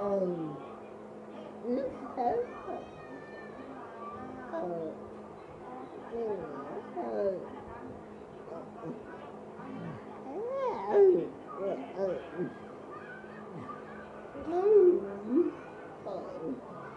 嗯，嗯，嗯，嗯，嗯，嗯，嗯，嗯，嗯，嗯，嗯。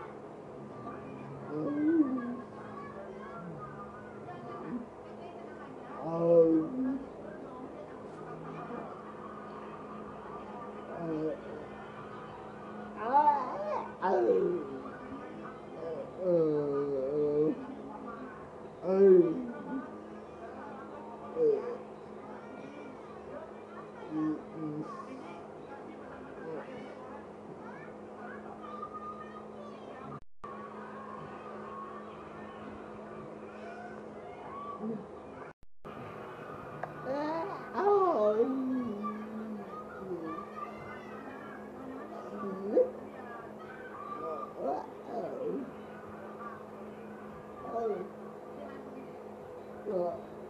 Oh.